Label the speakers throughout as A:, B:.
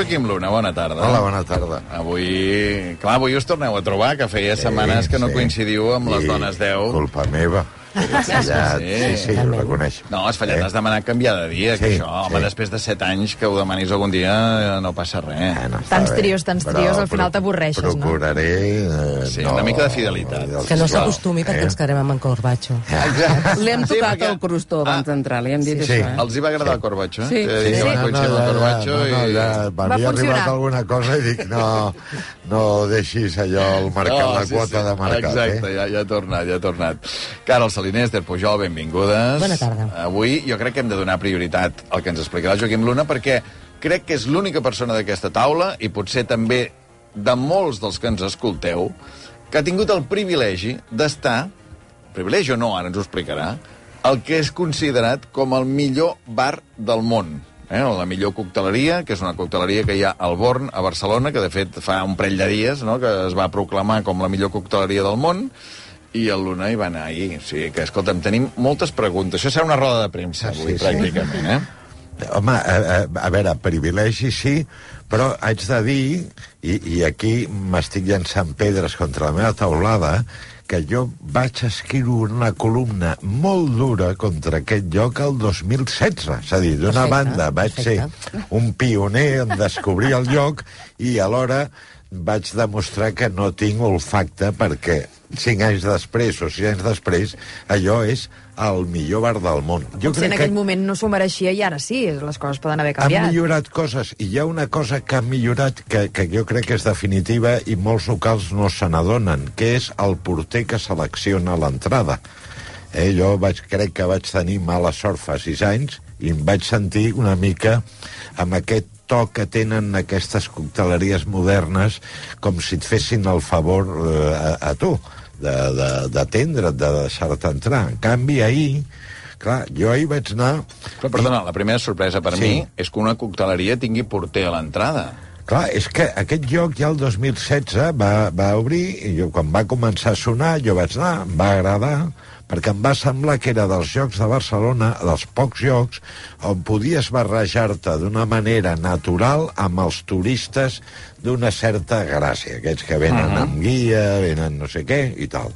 A: Joaquim Luna, bona tarda.
B: Hola, bona tarda.
A: Avui, clar, avui us torneu a trobar, que feia setmanes que no
B: sí.
A: coincidiu amb les dones 10.
B: Culpa meva. He fallat,
A: Sí,
B: sí, sí, ho reconeixo.
A: No, has fallat,
B: Eh?
A: has demanat canviar de dia, que
B: Sí,
A: això, home,
B: sí.
A: després de 7 anys que ho demanis algun dia eh, no passa res.
B: Ah, no
C: Tants
B: bé.
C: trios, tants
B: Però
C: trios, al final t'avorreixes, no?
B: Procuraré... Eh,
A: Sí,
B: no,
A: una mica de fidelitat.
D: Que no s'acostumi perquè
B: Eh?
D: ens quedarem amb en Corbacho.
E: Li hem
A: Sí,
E: tocat
A: perquè-
E: el crostó abans
A: Ah.
E: d'entrar, li hem dit
B: Sí.
E: això, eh?
A: Els hi va agradar el Corbacho, eh?
E: Sí. Sí.
A: que van coincidir amb el Corbacho
B: no, no,
A: i...
B: ja
C: Va
B: m'havia
C: funcionar.
B: arribat alguna cosa i dic, no, no deixis allò, el mercat, la quota de mercat.
A: Exacte,
B: eh?
A: ja, ja ha tornat, ja ha tornat. Carol Salines, del Pujol, benvingudes.
D: Bona tarda.
A: Avui jo crec que hem de donar prioritat al que ens explicarà Joaquim Luna, perquè crec que és l'única persona d'aquesta taula, i potser també de molts dels que ens escolteu, que ha tingut el privilegi d'estar, privilegi o no, ara ens ho explicarà, el que és considerat com el millor bar del món. Eh? La millor cocteleria, que és una cocteleria que hi ha al Born, a Barcelona, que de fet fa un parell de dies no? que es va proclamar com la millor cocteleria del món, i el Luna hi va anar ahir. O sigui que, escolta'm, tenim moltes preguntes. Això serà una roda de premsa, avui,
B: Sí, sí.
A: pràcticament, eh?
B: Home, a, a, a veure, privilegi sí, però haig de dir, i, i aquí m'estic llançant pedres contra la meva taulada, que jo vaig escriure una columna molt dura contra aquest lloc el 2016. És a dir, d'una banda vaig
D: perfecte.
B: ser un pioner en descobrir el lloc i alhora vaig demostrar que no tinc olfacte perquè cinc anys després o sis anys després allò és el millor bar del món.
C: Potser en aquell moment no s'ho mereixia i ara sí, les coses poden haver
B: han
C: canviat.
B: millorat coses i hi ha una cosa que ha millorat que, que jo crec que és definitiva i molts locals no se n'adonen, que és el porter que selecciona l'entrada. Eh, jo vaig, crec que vaig tenir mala sort fa sis anys i em vaig sentir una mica amb aquest to que tenen aquestes cocteleries modernes com si et fessin el favor eh, a, a tu d'atendre't, de, de deixar-te entrar. En canvi, ahir, clar, jo ahir vaig anar...
A: Però, perdona, la primera sorpresa per
B: Sí.
A: mi és que una cocteleria tingui porter a l'entrada.
B: Clar, és que aquest lloc ja el 2016 va, va obrir i jo, quan va començar a sonar jo vaig anar, em va agradar perquè em va semblar que era dels jocs de Barcelona, dels pocs jocs, on podies barrejar-te d'una manera natural amb els turistes d'una certa gràcia, aquests que venen uh -huh. amb guia, venen no sé què i tal.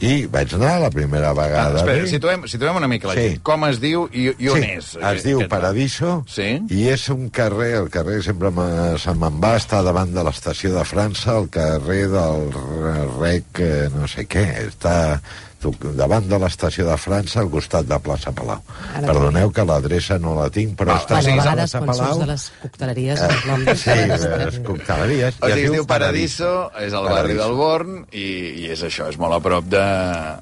B: I vaig anar la primera
A: Ah,
B: vegada.
A: espera,
B: bé.
A: situem, situem una mica la
B: Sí.
A: gent. Com es diu i, i on
B: sí,
A: és?
B: Es diu
A: aquest?
B: Paradiso
A: Sí.
B: i és un carrer, el carrer sempre me- se me'n va, està davant de l'estació de França, el carrer del rec, eh, no sé què, està davant de l'estació de França al costat de plaça Palau.
C: Ara
B: Perdoneu que l'adreça no la tinc, però
A: Ah,
B: està
D: Bueno,
B: a
D: vegades,
B: plaça Palau.
D: de les cocteleries,
B: Eh,
D: el nom de
B: sí, les cocteleries.
A: O sigui,
B: es
A: diu Paradiso, és al barri del Born, i, i és això, és molt a prop de,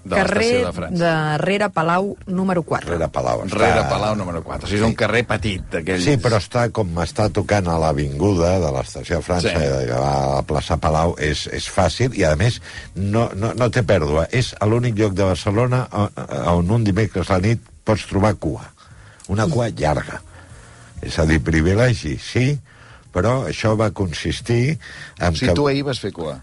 A: de
C: Carrer
A: l'estació de França.
C: darrere Palau, número 4.
B: Rere Palau. Està...
A: Rere Palau número 4. O sigui, és un carrer petit, d'aquells...
B: Sí, però està com està tocant a l'avinguda de l'estació de França
A: Sí.
B: sí. a la plaça Palau, és, és fàcil i, a més, no, no, no té pèrdua. És l'únic lloc de Barcelona on, un dimecres a la nit pots trobar cua. Una cua llarga. És a dir, privilegi, sí, però això va consistir en
A: Si
B: que...
A: tu ahir vas fer cua.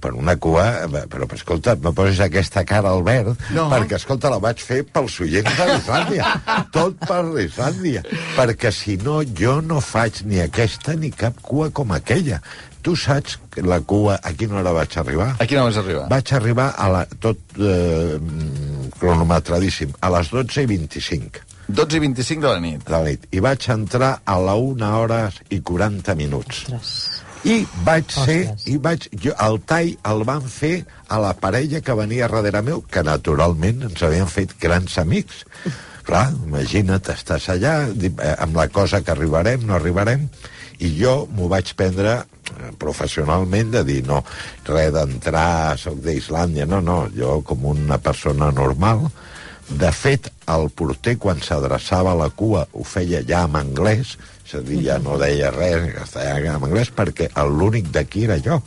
B: per una cua, però, però escolta, me poses aquesta cara al verd,
A: No.
B: perquè, escolta, la vaig fer pels oients de l'Islàndia. Tot per l'Islàndia. Perquè, si no, jo no faig ni aquesta ni cap cua com aquella. Tu saps que la cua, a quina hora vaig arribar?
A: A quina vas arribar?
B: Vaig arribar a la, tot eh, cronometradíssim, a les 12 i 25
A: 12 i 25 de la nit.
B: de la nit. I vaig entrar a la 1 hora i 40 minuts. I vaig ser,
D: Ostres.
B: i vaig, jo, el tall el van fer a la parella que venia darrere meu, que naturalment ens havien fet grans amics. Clar, imagina't, estàs allà, eh, amb la cosa que arribarem, no arribarem, i jo m'ho vaig prendre professionalment de dir, no, res d'entrar, soc d'Islàndia, no, no, jo com una persona normal, de fet, el porter, quan s'adreçava a la cua, ho feia ja en anglès, és a dir, ja no deia res, estava en anglès, perquè l'únic d'aquí era jo.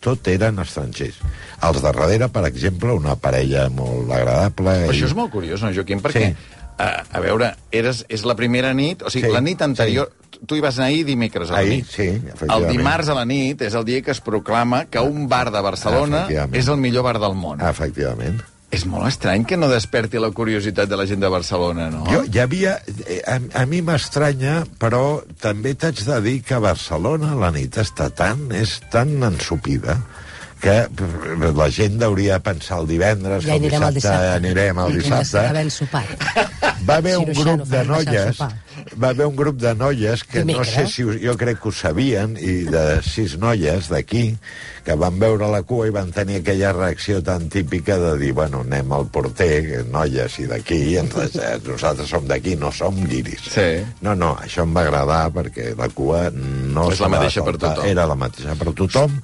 B: Tot eren estrangers. Els de darrere, per exemple, una parella molt agradable...
A: Però
B: i-
A: això és molt curiós, no, Joaquim? Perquè,
B: Sí.
A: A, a veure, eres, és la primera nit, o sigui,
B: Sí,
A: la nit anterior... Tu hi vas anar ahir dimecres a la
B: Ahir,
A: nit.
B: sí,
A: El dimarts a la nit és el dia que es proclama que un bar de Barcelona és el millor bar del món.
B: Efectivament.
A: És molt estrany que no desperti la curiositat de la gent de Barcelona, no?
B: Jo, hi havia... eh, A, a mi m'estranya, però també t'haig de dir que a Barcelona la nit està tan, és tan ensupida que la gent hauria de pensar el divendres,
D: Ja
B: el
D: anirem al
B: dissabte,
D: dissabte.
B: anirem al dissabte.
D: Havent sopat.
B: Va haver un grup de noies. Va haver un grup de noies que no sé
D: Dimecres.
B: si us, jo crec que ho sabien, i de sis noies d'aquí, que van veure la cua i van tenir aquella reacció tan típica de dir, bueno, anem al porter, noies i d'aquí, eh, nosaltres som d'aquí, no som guiris.
A: Sí.
B: No, no, això em va agradar perquè la cua no
A: És la mateixa per tothom.
B: Era la mateixa per tothom.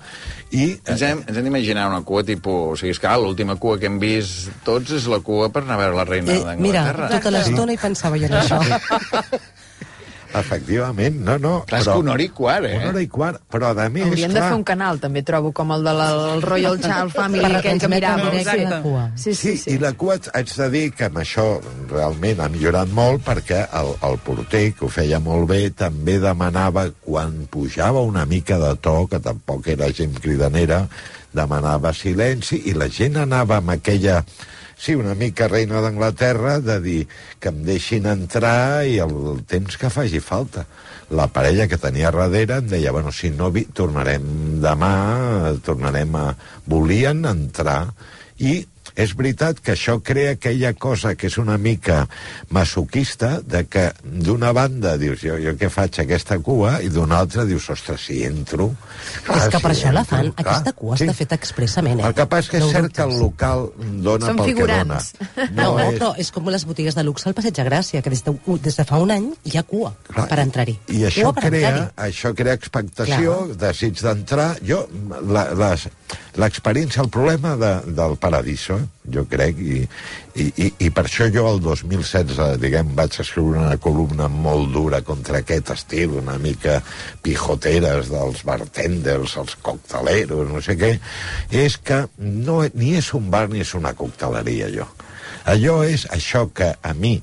B: I
A: Ens hem, ens hem d'imaginar una cua tipus... O sigui, és clar, l'última cua que hem vist tots és la cua per anar a veure la reina
D: Eh, mira,
A: d'Anglaterra.
D: tota l'estona hi pensava jo en això.
B: efectivament, no, no.
A: Clar, és que una hora i quart, eh?
B: Una hora i quart, però a més,
C: Haurien de
B: clar,
C: fer un canal, també, trobo, com el de la el Royal Child Family, que
D: retransmetre
C: mirava.
D: cua.
C: Sí, sí,
B: Sí,
C: sí.
B: i la cua haig de dir que amb això realment ha millorat molt perquè el, el porter, que ho feia molt bé, també demanava, quan pujava una mica de to, que tampoc era gent cridanera, demanava silenci i la gent anava amb aquella sí, una mica reina d'Anglaterra, de dir que em deixin entrar i el, el temps que faci falta. La parella que tenia darrere em deia, bueno, si no, tornarem demà, tornarem a... Volien entrar i és veritat que això crea aquella cosa que és una mica masoquista, de que d'una banda dius, jo, jo què faig aquesta cua, i d'una altra dius, ostres, si entro...
D: És que per
B: si
D: això la
B: entro,
D: fan.
B: clar.
D: Aquesta cua està feta expressament, eh?
B: El que passa és que
D: No
B: és cert que el local dona
C: Són
B: pel
C: figurants.
B: que dona.
D: No, no però és com les botigues de luxe al Passeig de Gràcia, que des de, des de fa un any hi ha cua
B: Clar,
D: per entrar-hi.
B: I això
D: cua per
B: crea, això crea expectació, desig d'entrar. Jo, la- les- l'experiència, el problema de, del Paradiso, jo crec, i, i, i, i per això jo el 2016, diguem, vaig escriure una columna molt dura contra aquest estil, una mica pijoteres dels bartenders, els cocteleros, no sé què, és que no, ni és un bar ni és una cocteleria, jo. Allò és això que a mi,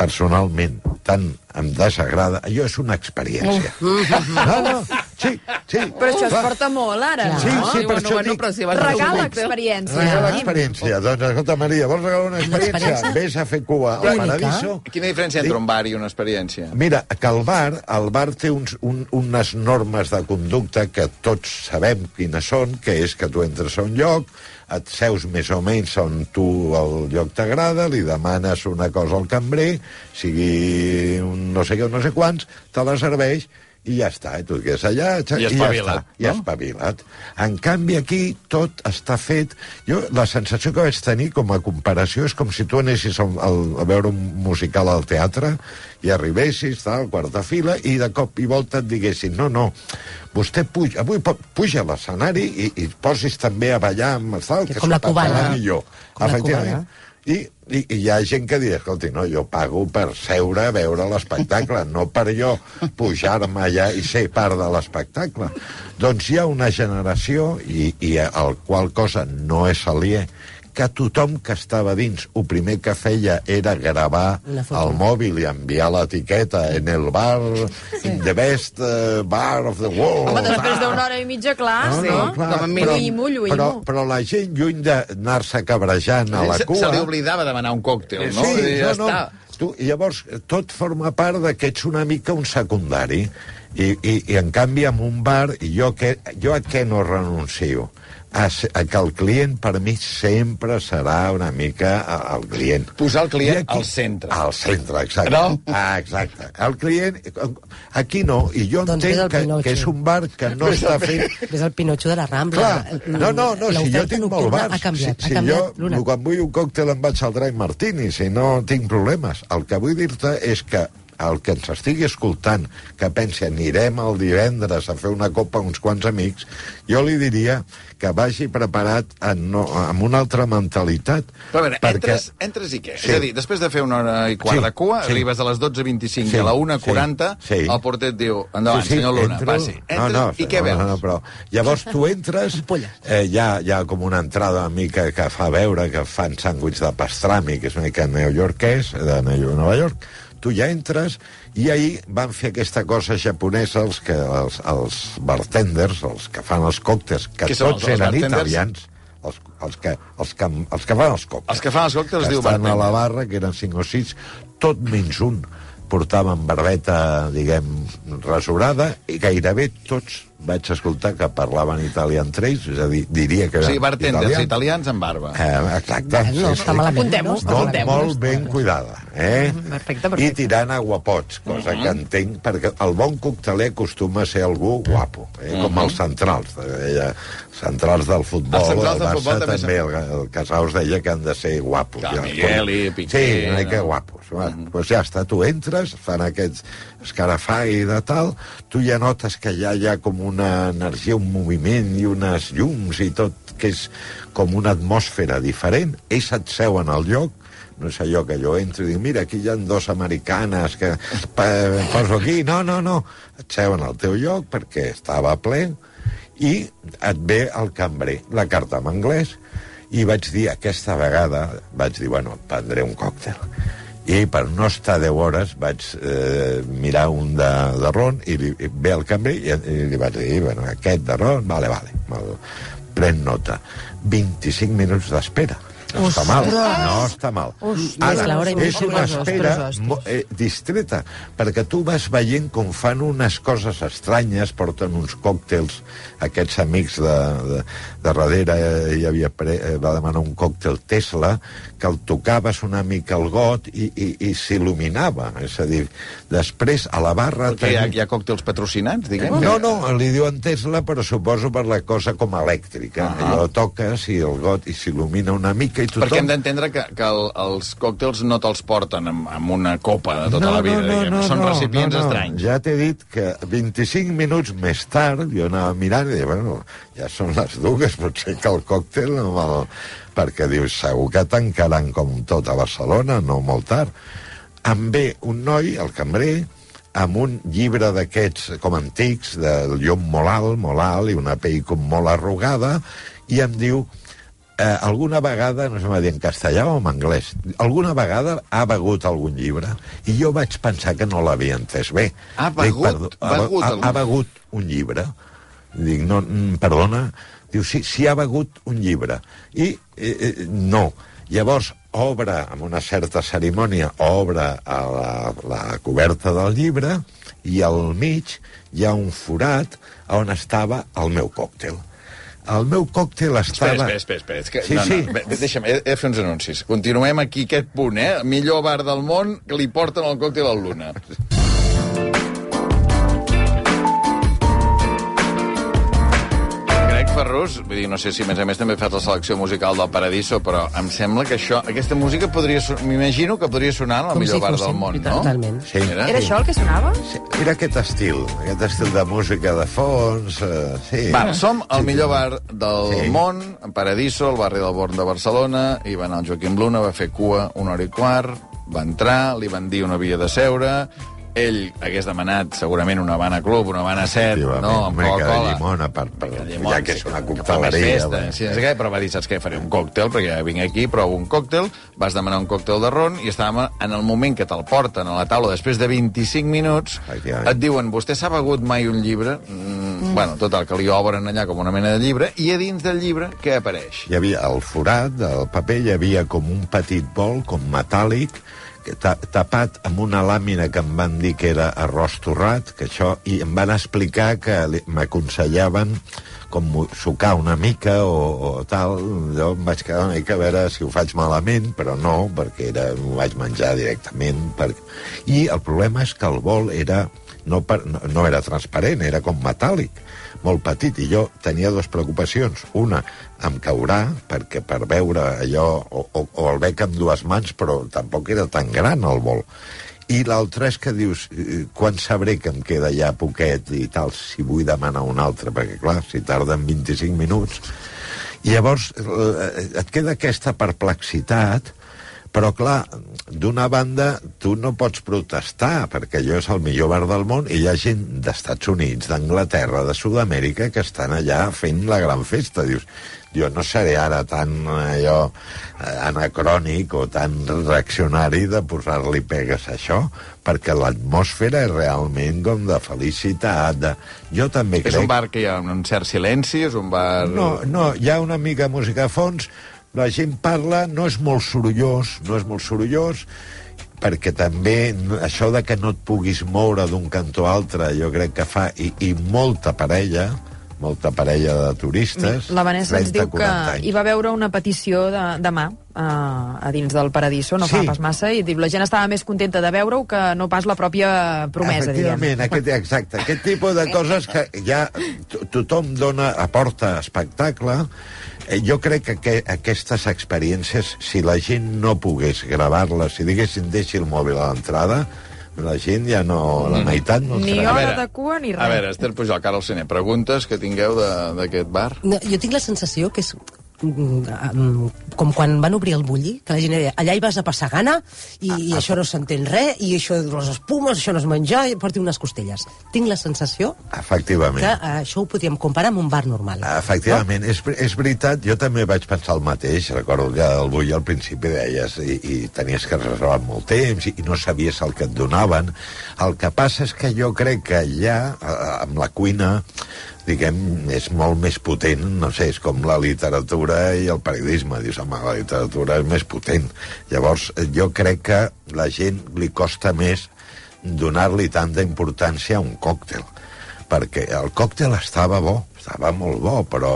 B: personalment, tant em desagrada, allò és una experiència. No, no, sí, sí.
C: Però això es porta molt, ara, no?
B: Sí, sí, per això dic...
E: però si vas a
C: Regala experiència.
B: Regala experiència. Doncs, escolta, Maria, vols regalar una experiència? Vés a fer cua al. Paradiso.
A: Quina diferència entre un bar i una experiència?
B: Mira, que el bar, el bar té uns, un, unes normes de conducta que tots sabem quines són, que és que tu entres a un lloc, et seus més o menys on tu el lloc t'agrada, li demanes una cosa al cambrer, sigui un no sé què, un no sé quants, te la serveix i ja està, i tu quedes allà
A: I
B: ja
A: espavilat,
B: està, i
A: no?
B: espavilat. En canvi, aquí tot està fet... Jo, la sensació que vaig tenir com a comparació és com si tu anessis al, a veure un musical al teatre i arribessis, tal, quarta fila, i de cop i volta et diguessin no, no, vostè puja, avui puja a l'escenari i, i posis també a ballar amb el tal,
D: Que
B: que
D: com la cubana.
B: millor.
D: Com la
B: Efectivament. I, i, I hi ha gent que diu, escolti, no, jo pago per seure a veure l'espectacle, no per jo pujar-me allà i ser part de l'espectacle. Doncs hi ha una generació, i, i el qual cosa no és aliè, que tothom que estava dins, el primer que feia era gravar el mòbil i enviar l'etiqueta en el bar, in the best uh, bar of the world.
C: Home, després d'una hora i mitja, clar,
B: No,
C: no?
B: no, clar,
C: Com en
B: però,
C: Lluïmo, Lluïmo.
B: però, però la gent, lluny d'anar-se cabrejant a la
A: Se-
B: cua...
A: Se li oblidava demanar un còctel, no?
B: Sí,
A: I ja
B: no, no.
A: està.
B: Tu, i llavors, tot forma part de que ets una mica un secundari. I, i, i en canvi, amb un bar, jo, que, jo a què no renuncio? A, se- a que el client, per mi, sempre serà una mica a- el client.
A: Posar el client
B: aquí-
A: al centre.
B: Al centre, exacte.
A: No?
B: Ah, exacte. El client... Aquí no, i jo
D: Doncs
B: entenc que,
D: Pinotxo.
B: que és un bar que no està fent...
D: Ves al Pinocho de la Rambla.
B: Clar, no, no, no, si jo tinc molt bars.
D: Ha canviat,
B: si,
D: ha
B: si
D: canviat,
B: jo, quan vull un còctel em vaig al Dry Martini, si no tinc problemes. El que vull dir-te és que el que ens estigui escoltant, que pensi anirem el divendres a fer una copa a uns quants amics, jo li diria que vagi preparat en, no, amb una altra mentalitat.
A: Però a veure,
B: perquè-
A: entres, entres i què?
B: Sí.
A: És a dir, després de fer una hora i quart
B: Sí,
A: de cua,
B: sí.
A: arribes a les 12.25
B: Sí,
A: i a la 1.40,
B: sí, sí.
A: el porter et diu, endavant, senyor Luna,
B: entro-
A: passi. Entres,
B: no, no,
A: i què
B: no,
A: veus?
B: No, no, però llavors tu entres, eh, hi, ha, hi ha com una entrada una mica que fa veure que fan sàndwich de pastrami, que és una mica neoyorquès, de Nova York, tu ja entres i ahir van fer aquesta cosa japonesa els, que, els, els bartenders, els que fan els còctels, que
A: són
B: tots
A: els- els
B: eren
A: bartenders?
B: italians, els, els, que, els, que, els que fan els còctels.
A: Els que fan els còctels
B: que
A: diu
B: estan a
A: bartender.
B: la barra, que eren cinc o sis, tot menys un portaven barbeta, diguem, rasurada, i gairebé tots vaig escoltar que parlaven italià entre ells, és a dir, diria que
A: O
B: eren
A: sigui, bartenders
B: italians.
A: italians amb barba.
B: Eh, exacte.
D: No està malament.
C: Apuntem-ho,
D: no està
B: Molt, molt ben cuidada, eh?
C: Perfecte,
B: I
C: perfecte.
B: tirant a guapots, cosa que entenc, perquè el bon cocteler acostuma a ser algú guapo, eh? com els centrals. Deia, centrals del futbol,
A: Els centrals del
B: el
A: futbol
B: Barça
A: també
B: també, el, el Casaus deia que han de ser guapos. Ja,
A: Migueli,
B: com-
A: Piqué,
B: Sí, una mica
A: no?
B: guapos. Bueno, doncs ja està, tu entres, fan aquests escarafai de tal, tu ja notes que ja hi ha com una energia, un moviment i unes llums i tot, que és com una atmosfera diferent. Ells et seuen al lloc, no és allò que jo entro i dic, mira, aquí hi ha dos americanes que poso aquí. No, no, no. Et seuen al teu lloc perquè estava ple i et ve el cambrer, la carta en anglès, i vaig dir, aquesta vegada, vaig dir, bueno, et prendré un còctel. I per no estar 10 hores vaig eh, mirar un de, de ron i, li, i ve el cambrer i, i li vaig dir, bueno, aquest de ron, vale, vale, pren nota. 25 minuts d'espera. No està mal, no està mal.
C: Ostres,
D: És
B: una espera eh, distreta, perquè tu vas veient com fan unes coses estranyes, porten uns còctels, aquests amics de, de, de darrere eh, hi havia pre, eh, va demanar un còctel Tesla, que el tocaves una mica al got i, i, i s'il·luminava. És a dir, després a la barra...
A: Perquè hi ha, hi ha còctels patrocinats, diguem?
B: no, no, li diuen Tesla, però suposo per la cosa com elèctrica.
A: Ah.
B: Allò toques i el got i s'il·lumina una mica i tothom...
A: Perquè hem d'entendre que, que el, els còctels no te'ls porten amb, amb una copa de tota la vida, diguem. Són recipients estranys.
B: Ja t'he dit que 25 minuts més tard jo anava mirant i deia, bueno, ja són les dues, potser que el còctel amb el... perquè dius, segur que tancaran com tot a Barcelona, no molt tard. Em ve un noi, el cambrer, amb un llibre d'aquests com antics, del llom molt alt, molt alt, i una pell com molt arrugada, i em diu, eh, alguna vegada, no sé m'ha dit en castellà o en anglès, alguna vegada ha begut algun llibre i jo vaig pensar que no l'havia entès bé.
A: Ha
B: Dic,
A: begut-
B: perdó, ha,
A: begut
B: ha,
A: algun-
B: ha begut un llibre. Dic, no, mm, perdona. Diu, sí, sí ha begut un llibre. I eh, eh, no. Llavors, obre, amb una certa cerimònia, obre a la, la coberta del llibre i al mig hi ha un forat on estava el meu còctel. El meu còctel
A: Espera,
B: estava...
A: espera, espera, espera. És que,
B: Sí,
A: no,
B: sí.
A: no, bé, deixa'm, he, he de fer uns anuncis. Continuem aquí aquest punt, eh? Millor bar del món que li porten el còctel al Luna. Ferrus, vull dir, no sé si a més a més també fas la selecció musical del Paradiso, però em sembla que això, aquesta música podria... M'imagino que podria sonar al
D: Com
A: millor
D: si
A: bar del món, no?
D: totalment.
B: Sí.
A: Era?
C: Era això el que sonava?
B: Sí, Era aquest estil, aquest estil de música de fons, eh, sí.
A: Va, som al millor bar del
B: Sí.
A: món, en Paradiso, al barri del Born de Barcelona, i va anar el Joaquim Luna, va fer cua una hora i quart, va entrar, li van dir on havia de seure, ell hagués demanat segurament una Habana Club, una Habana Set, no, amb
B: una mica de
A: Coca-Cola.
B: llimona, per, per,
A: de llimona,
B: ja que és una
A: que més
B: cocteleria.
A: festa, sí, no sé què, però va dir, saps què, faré un còctel, perquè ja vinc aquí, provo un còctel, vas demanar un còctel de ron, i estàvem en el moment que te'l porten a la taula després de 25 minuts, et diuen, vostè s'ha begut mai un llibre? Mm, Bueno, total, que li obren allà com una mena de llibre, i a dins del llibre què apareix?
B: Hi havia el forat del paper, hi havia com un petit bol, com metàl·lic, que tapat amb una làmina que em van dir que era arròs torrat, que això, i em van explicar que m'aconsellaven com sucar una mica o, o tal. Jo em vaig quedar una mica a veure si ho faig malament, però no, perquè era, ho vaig menjar directament. Per... I el problema és que el bol era no, per, no, no era transparent, era com metàl·lic, molt petit, i jo tenia dues preocupacions. Una, em caurà, perquè per veure allò, o, o, o el bec amb dues mans, però tampoc era tan gran el vol. I l'altre és que dius, eh, quan sabré que em queda ja poquet i tal, si vull demanar un altre, perquè clar, si tarden 25 minuts... I llavors eh, et queda aquesta perplexitat Però, clar, d'una banda, tu no pots protestar, perquè allò és el millor bar del món, i hi ha gent d'Estats Units, d'Anglaterra, de Sud-amèrica, que estan allà fent la gran festa. Dius, jo no seré ara tan allò eh, anacrònic o tan reaccionari de posar-li pegues a això, perquè l'atmosfera és realment com de felicitat. De... Jo també
A: És
B: crec...
A: un bar que hi ha un cert silenci, és un bar...
B: No, no, hi ha una mica música a fons, la gent parla, no és molt sorollós, no és molt sorollós, perquè també això de que no et puguis moure d'un cantó a altre, jo crec que fa, i, i molta parella, molta parella de turistes...
C: La Vanessa ens
B: 30,
C: diu que
B: 40 anys.
C: hi va veure una petició de, demà a, a dins del Paradiso, no
B: Sí.
C: fa pas massa, i diu, la gent estava més contenta de veure-ho que no pas la pròpia promesa, diguem.
B: Efectivament, aquest, exacte, aquest tipus de coses que ja to- tothom dona, aporta espectacle. Eh, Jo crec que, que aquestes experiències, si la gent no pogués gravar-les, si diguessin deixi el mòbil a l'entrada, la gent ja no, la meitat no
C: Ni hora de cua ni res.
A: A veure, Esther Pujol, Carol Cine, preguntes que tingueu de- d'aquest bar?
D: No, jo tinc la sensació que és mm, mm, com quan van obrir el bulli, que la gent deia, allà hi vas a passar gana, i, i això no s'entén res, i això de les espumes, això no és menjar, i porti unes costelles. Tinc la sensació
B: Efectivament.
D: que eh, això ho podríem comparar amb un bar normal.
B: Efectivament, és, és veritat, jo també vaig pensar el mateix, recordo que el Bull al principi deies i, i tenies que reservar molt temps i, i no sabies el que et donaven. El que passa és que jo crec que allà, eh, amb la cuina, diguem, és molt més potent, no sé, és com la literatura i el periodisme, dius, home, la literatura és més potent. Llavors, jo crec que la gent li costa més donar-li tanta importància a un còctel perquè el còctel estava bo, estava molt bo, però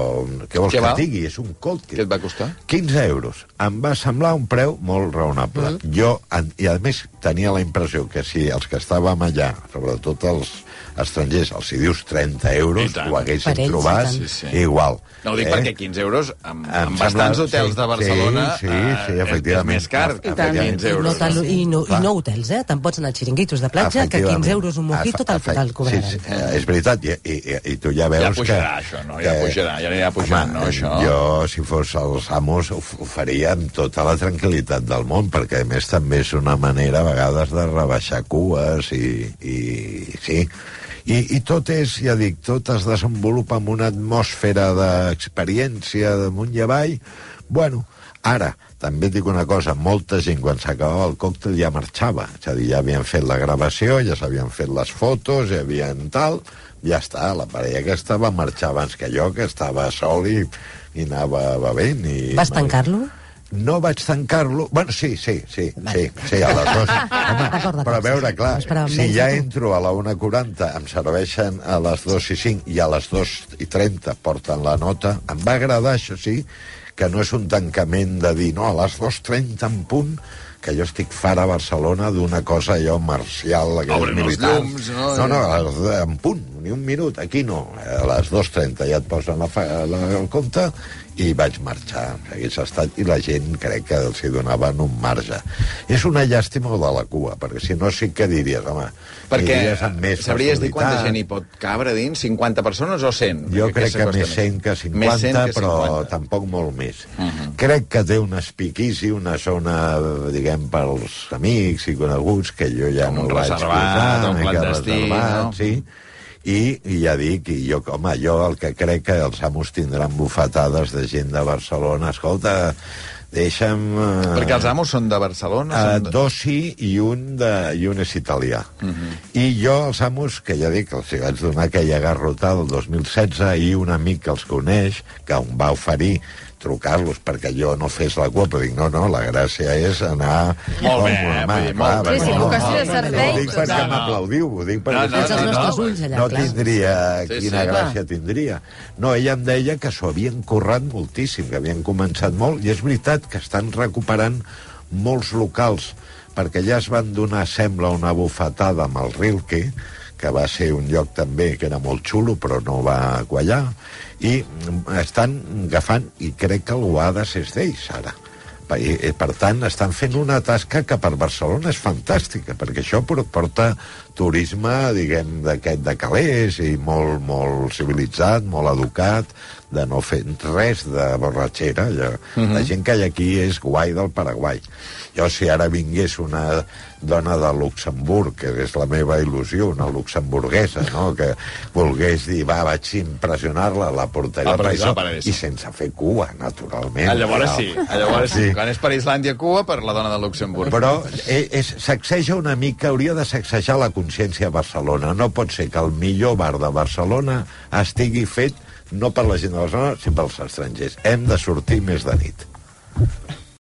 B: què vols
A: Què
B: que digui? És un còctel.
A: Què et va costar?
B: 15 euros. Em va semblar un preu molt raonable. Mm. Jo, i a més, tenia la impressió que si els que estàvem allà, sobretot els estrangers, els hi dius 30 euros, ho haguessin
D: ells,
B: trobat.
A: Sí, sí.
B: igual.
A: No, ho dic eh? perquè 15 euros, amb, amb bastants
B: sembla-
A: hotels
B: sí,
A: de Barcelona,
B: sí, sí, sí,
A: eh, és-
B: efectivament.
A: és més car
B: I
A: que
B: tant.
A: 15
D: I no,
A: euros.
D: tal, i, no, I no hotels, eh? Te'n pots anar a xiringuitos de platja, que
B: Efectivament.
D: 15 euros un mojito te'l te'l cobraran.
B: Sí, sí, eh, és veritat, i, i, i, i tu ja veus
A: Ja
B: que...
A: pujarà, això, no? Ja pujarà, ja anirà pujant, no, això?
B: Jo, si fos els amos, ho, ho faria amb tota la tranquil·litat del món, perquè, a més, també és una manera, a vegades, de rebaixar cues i, i sí. I, I tot és, ja dic, tot es desenvolupa en una atmosfera d'experiència damunt i avall. Bueno, ara, també et dic una cosa, molta gent quan s'acabava el còctel ja marxava, és a dir, ja havien fet la gravació, ja s'havien fet les fotos, ja havien tal, ja està, la parella aquesta va marxar abans que jo, que estava sol i, i anava bevent. I,
D: Vas tancar-lo?
B: No vaig tancar-lo... Bueno, sí, sí, sí, sí, sí, a les dues. Home, però a veure,
D: sí.
B: clar,
D: No
B: si ja entro a la 1.40, em serveixen a les 2 i 5 i a les 2 i 30 porten la nota, em va agradar, això sí, que no és un tancament de dir, no, a les 2.30 en punt, que jo estic fara a Barcelona d'una cosa allò marcial, aquells militars.
A: llums, no?
B: No, no, a les, en punt, ni un minut, aquí no. A les 2.30 ja et posen la, la, el compte i vaig marxar. Hagués estat, I la gent crec que els hi donaven un marge. És una llàstima de la cua, perquè si no sí que diries, home,
A: Perquè
B: més
A: sabries dir quanta gent hi pot cabre dins? 50 persones o 100?
B: Jo
A: Perquè
B: crec que més
A: costa
B: 100 que 50,
A: Més 100 que
B: però
A: 50.
B: tampoc molt més.
A: Uh -huh.
B: Crec que té un espiquici, una zona, diguem, pels amics i coneguts, que jo ja
A: Com
B: no vaig
A: reservat,
B: posar,
A: un clandestí,
B: reservat,
A: no?
B: Sí, i, i ja dic, i jo, home, jo el que crec que els amos tindran bufetades de gent de Barcelona, escolta, deixa'm... eh,
A: Perquè els amos són de Barcelona?
B: Uh,
A: són de...
B: dos sí i un, de, i un és italià. Uh -huh. I jo, els amos, que ja dic, els hi vaig donar aquella garrotada el 2016 i un amic que els coneix, que em va oferir trucar-los perquè jo no fes la cua, però dic, no, no, la gràcia és anar...
A: Molt bé,
B: clar,
A: molt bé.
C: Sí, sí,
B: no,
C: vocació de
B: no,
C: servei,
B: No, ho dic perquè
A: total.
B: m'aplaudiu, ho dic perquè...
A: No, no, no,
D: nostres
A: no.
D: ulls allà,
B: no
D: clar.
B: tindria
A: Sí,
B: quina
A: sí,
B: gràcia tindria. No, ella em deia que s'ho havien currat moltíssim, que havien començat molt, i és veritat que estan recuperant molts locals, perquè ja es van donar, sembla, una bufetada amb el Rilke, que va ser un lloc també que era molt xulo, però no va quallar, i mm, estan agafant, i crec que el Guades és d'ells, ara. I, per tant, estan fent una tasca que per Barcelona és fantàstica, perquè això por- porta turisme, diguem, d'aquest de calés, i molt, molt civilitzat, molt educat, de no fer res de borratxera. Allò. La gent que hi ha aquí és guai del Paraguai. Jo, si ara vingués una dona de Luxemburg, que és la meva il·lusió, una luxemburguesa, no?, que volgués dir, va, vaig impressionar-la, la allò,
A: al paraíso.
B: i sense fer cua, naturalment.
A: Ah, llavors sí, ah, llavors sí. Quan és per Islàndia, Cuba, per la dona de Luxemburg.
B: Però eh, sacseja una mica, hauria de sacsejar la consciència a Barcelona. No pot ser que el millor bar de Barcelona estigui fet no per la gent de Barcelona, sinó pels estrangers. Hem de sortir més de nit.